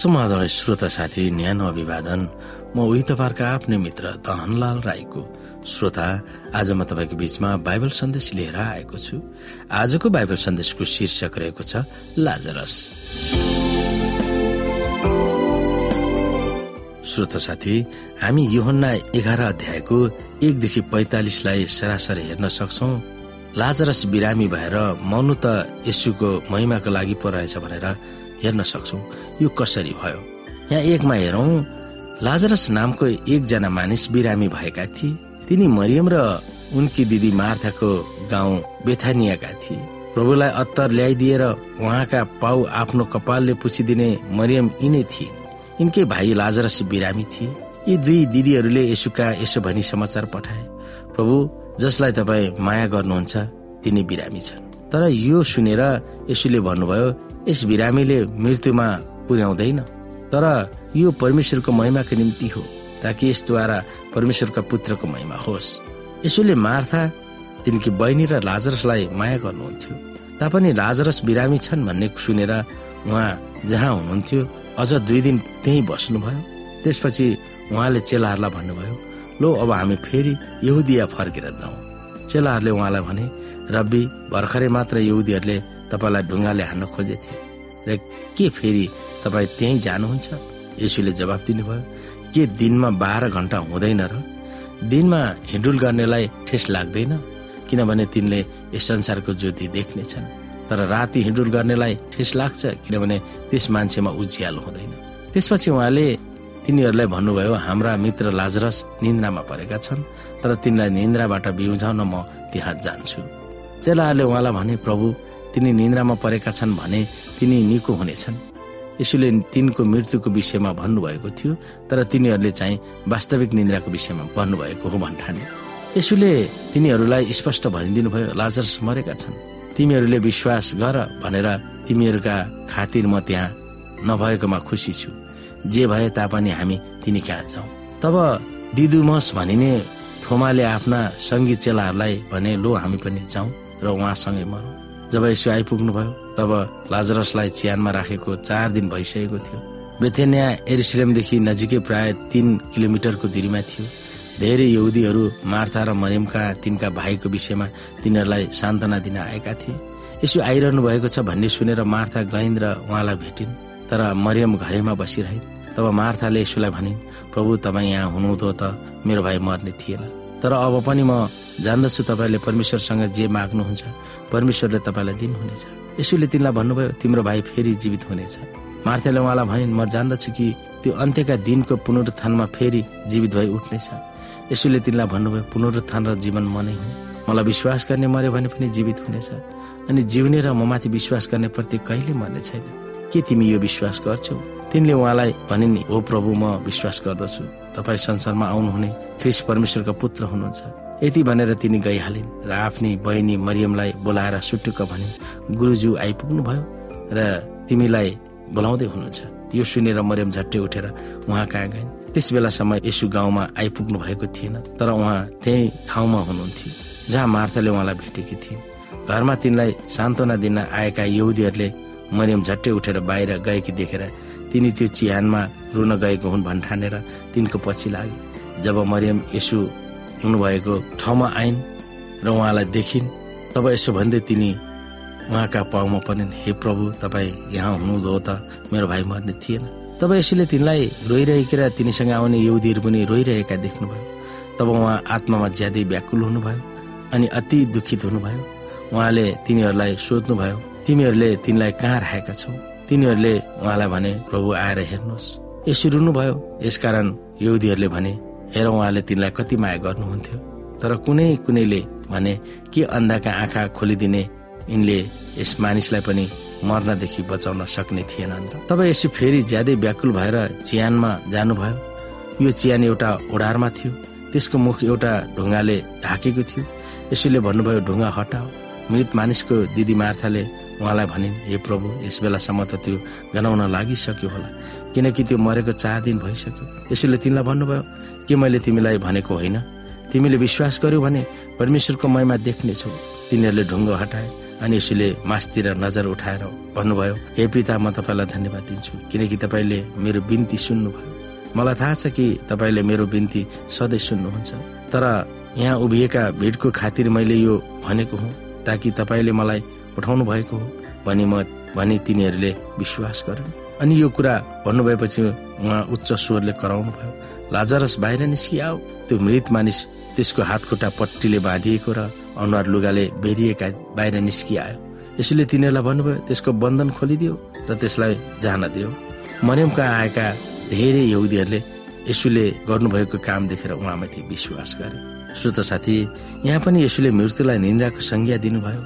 समाधान श्रोता साथी न्यानो अभिवादन। म उही तपाईँहरूका आफ्नै मित्र दहनलाल राईको। श्रोता आज म तपाईँको बीचमा बाइबल सन्देश लिएर आएको छु। आजको बाइबल सन्देशको शीर्षक रहेको छ लाजरस। श्रोता साथी हामी योहन्ना एघार अध्यायको एकदेखि पैतालिसलाई सरासरी हेर्न सक्छौ। लाजरस बिरामी भएर मौनु त यसुको महिमाको लागि पो रहेछ भनेर हेर्न सक्छौ। यो कसरी भयो? यहाँ एकमा हेरौँ लाजरस नामको एकजना मानिस बिरामी भएका थिए। तिनी मरियम र उनकी दिदी मार्थाको गाउँ बेथानियाका थिए। प्रभुलाई अत्तर ल्याइदिएर उहाँका पाउ आफ्नो कपालले पुछिदिने मरियम यिनै थिए। यिनकै भाइ लाजरस बिरामी थिए। यी दुई दिदीहरूले यसुका यसो भनी समाचार पठाए। प्रभु जसलाई तपाईँ माया गर्नुहुन्छ तिनी बिरामी छन्। तर यो सुनेर यसुले भन्नुभयो यस बिरामीले मृत्युमा पुर्याउँदैन। तर यो परमेश्वरको महिमाको निम्ति हो ताकि यसद्वारा परमेश्वरका पुत्रको महिमा होस्। यसोले मार्था तिनकी बहिनी र लाजरसलाई माया गर्नुहुन्थ्यो। तापनि लाजरस बिरामी छन् भन्ने सुनेर उहाँ जहाँ हुनुहुन्थ्यो अझ दुई दिन त्यही बस्नुभयो। त्यसपछि उहाँले चेलाहरूलाई भन्नुभयो लो अब हामी फेरि यहुदिया फर्केर जाउँ। चेलाहरूले उहाँलाई भने रब्बी भर्खरै मात्र यहुदीहरूले तपाईँलाई ढुङ्गाले हान्न खोजेथे। र के फेरि तपाईँ त्यहीँ जानुहुन्छ? यसुले जवाब दिनुभयो के दिनमा बाह्र घन्टा हुँदैन र? दिनमा हिँडुल गर्नेलाई ठेस लाग्दैन? किनभने तिनले यस संसारको ज्योति देख्नेछन् तर राति हिँडुल गर्नेलाई ठेस लाग्छ किनभने त्यस मान्छेमा उज्यालो हुँदैन। त्यसपछि उहाँले तिनीहरूलाई भन्नुभयो हाम्रा मित्र लाजरस निन्द्रामा परेका छन् तर तिनलाई निन्द्राबाट बिउझाउन म त्यहाँ जान्छु। चेलाहरूले उहाँलाई भने प्रभु तिनी निन्द्रामा परेका छन् भने तिनी निको हुनेछन्। यसुले तिनको मृत्युको विषयमा भन्नुभएको थियो तर तिनीहरूले चाहिँ वास्तविक निन्द्राको विषयमा भन्नुभएको हो भन्ठाने। यसुले तिनीहरूलाई स्पष्ट भनिदिनु भयो लाजरस मरेका छन्। तिमीहरूले विश्वास गर भनेर तिमीहरूका खातिर म त्यहाँ नभएकोमा खुसी छु। जे भए तापनि हामी तिनी कहाँ जाउँ तब दिदुमस भनिने थोमाले आफ्ना सङ्गीत चेलाहरूलाई भने लो हामी पनि जाउँ र उहाँसँगै मरौँ। जब यसो आइपुग्नु भयो तब लाजरसलाई चियानमा राखेको चार दिन भइसकेको थियो। बेथेनिया एरिसिलेमदेखि नजिकै प्राय तीन किलोमिटरको दूरीमा थियो। धेरै यहुदीहरू मार्था र मरियमका तिनका भाइको विषयमा तिनीहरूलाई सान्त्वना दिन आएका थिए। यसो आइरहनु भएको छ भन्ने सुनेर मार्था गइन् र उहाँलाई भेटिन् तर मरियम घरैमा बसिरहे तब मार्थाले यसोलाई भनिन् प्रभु तपाईँ यहाँ हुनुहुँदो त मेरो भाइ मर्ने थिएन। तर अब पनि म जान्दछु तपाईँले परमेश्वरसँग जे माग्नुहुन्छ परमेश्वरले तपाईँलाई दिनुहुनेछ। यसोले तिनलाई भन्नुभयो तिम्रो भाइ फेरि जीवित हुनेछ। मार्थाले उहाँलाई भनिन् म जान्दछु कि त्यो अन्त्यका दिनको पुनरुत्थानमा फेरि जीवित भई उठ्नेछ? यसोले तिनलाई भन्नुभयो पुनरुत्थान र जीवन म नै हुँ। मलाई विश्वास गर्ने मर्यो भने पनि जीवित हुनेछ। अनि जिउने र म माथि विश्वास गर्ने प्रति कहिले मर्ने छैन। के तिमी यो विश्वास गर्छौ? तिनले उहाँलाई भनिन् हो प्रभु म विश्वास गर्दछु। तपाईँ संसारमा आउनुहुने ख्रिस परमेश्वरको पुत्र हुनुहुन्छ। यति भनेर तिनी गइहालिन् र आफ्नी बहिनी मरियमलाई बोलाएर सुटुक्क भनिन् गुरुजु आइपुग्नु भयो र तिमीलाई बोलाउँदै हुनुहुन्छ। यो सुनेर मरियम झट्टै उठेर उहाँ कहाँ गइन्? त्यस बेलासम्म यसु गाउँमा आइपुग्नु भएको थिएन तर उहाँ त्यही ठाउँमा हुनुहुन्थ्यो जहाँ मार्थाले उहाँलाई भेटेकी थिइन्। घरमा तिनलाई सान्त्वना दिन आएका यहुदीहरूले मरियम झट्टै उठेर बाहिर गएकी देखेर तिनी त्यो चिहानमा रुन गएको हुन् भन्ठानेर तिनको पछि लागे। जब मरियम यसु हुनुभएको ठाउँमा आइन् र उहाँलाई देखिन्। तब यसो भन्दै तिनी उहाँका पाउमा पनिन् हे प्रभु तपाईँ यहाँ हुनुहुँदो त मेरो भाइ मर्ने थिएन। तब यसैले तिनलाई रोइरहेका तिनीसँग आउने यहुदीहरू पनि रोइरहेका देख्नुभयो। तब उहाँ आत्मामा ज्यादै व्याकुल हुनुभयो अनि अति दुखित हुनुभयो। उहाँले तिनीहरूलाई सोध्नुभयो तिमीहरूले तिनलाई कहाँ राखेका छौ? तिनीहरूले उहाँलाई भने प्रभु आएर हेर्नुहोस् यसो रुनुभयो। यसकारण यहुदीहरूले भने हेर उहाँले तिनलाई कति माया गर्नुहुन्थ्यो। तर कुनै कुनैले भने के अन्धाका आँखा खोलिदिने? यिनले यस मानिसलाई पनि मर्नदेखि बचाउन सक्ने थिएन तब यसो फेरि ज्यादै व्याकुल भएर चियानमा जानुभयो। यो चियान एउटा ओडारमा थियो। त्यसको मुख एउटा ढुङ्गाले ढाकेको थियो। यसोले भन्नुभयो ढुङ्गा हटाओ। मृत मानिसको दिदी मार्थाले उहाँलाई भनिन् हे प्रभु यस बेलासम्म त त्यो गनाउन लागिसक्यो होला। किनकि त्यो मरेको चार दिन भइसक्यो। यसोले तिमीलाई भन्नुभयो के मैले तिमीलाई भनेको होइन? तिमीले विश्वास गर्यो भने परमेश्वरको महिमा देख्नेछौ तिनीहरूले ढुङ्गो हटाए अनि यसोले मासतिर नजर उठाएर भन्नुभयो हे पिता म तपाईँलाई धन्यवाद दिन्छु किनकि तपाईँले मेरो बिन्ती सुन्नुभयो। मलाई थाहा छ कि तपाईँले मेरो बिन्ती सधैँ सुन्नुहुन्छ तर यहाँ उभिएका भिडको खातिर मैले यो भनेको हुँ ताकि तपाईँले मलाई पठाउनु भएको हो। भनी म भने तिनीहरूले विश्वास गरे अनि यो कुरा भन्नुभएपछि उहाँ उच्च स्वरले कराउनु भयो। लाजरस बाहिर निस्किआऊ। त्यो मृत मानिस त्यसको हात खुट्टा पट्टीले बाँधिएको र अनुहार लुगाले बेरिएका बाहिर निस्किआयो। यसैले तिनीहरूलाई भन्नुभयो त्यसको बन्धन खोलिदियो र त्यसलाई जान दियो। मरियमका आएका धेरै यहुदीहरूले यसुले गर्नुभएको काम देखेर उहाँमाथि विश्वास गरे। श्रोत साथी यहाँ पनि यसुले मृत्युलाई निन्द्राको संज्ञा दिनुभयो।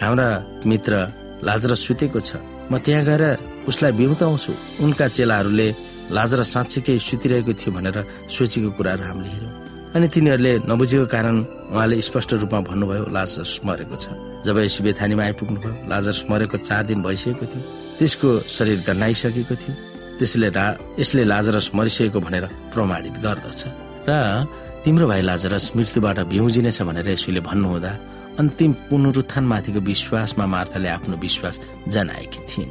हाम्रा मित्र लाजरा सुतेको छ। म त्यहाँ गएर उसलाई बिउताउँछु। उनका चेलाहरूले लाजरा साँच्चीकै सुतिरहेको थियो भनेर सोचेको कुराहरू हामीले हेर्यौँ अनि तिनीहरूले नबुझेको कारण उहाँले स्पष्ट रूपमा भन्नुभयो लाजरस मरेको छ। जब यस बेथानीमा आइपुग्नुभयो लाजरस मरेको चार दिन भइसकेको थियो। त्यसको शरीर गन्नाइसकेको थियो। त्यसले यसले लाजरस मरिसकेको भनेर प्रमाणित गर्दछ। र तिम्रो भाइ लाजरस मृत्युबाट बिउजिनेछ भनेर यसुले भन्नुहुँदा अन्तिम पुनरुत्थानमाथिको विश्वासमा मार्थाले आफ्नो विश्वास जनाएकी थिइन्।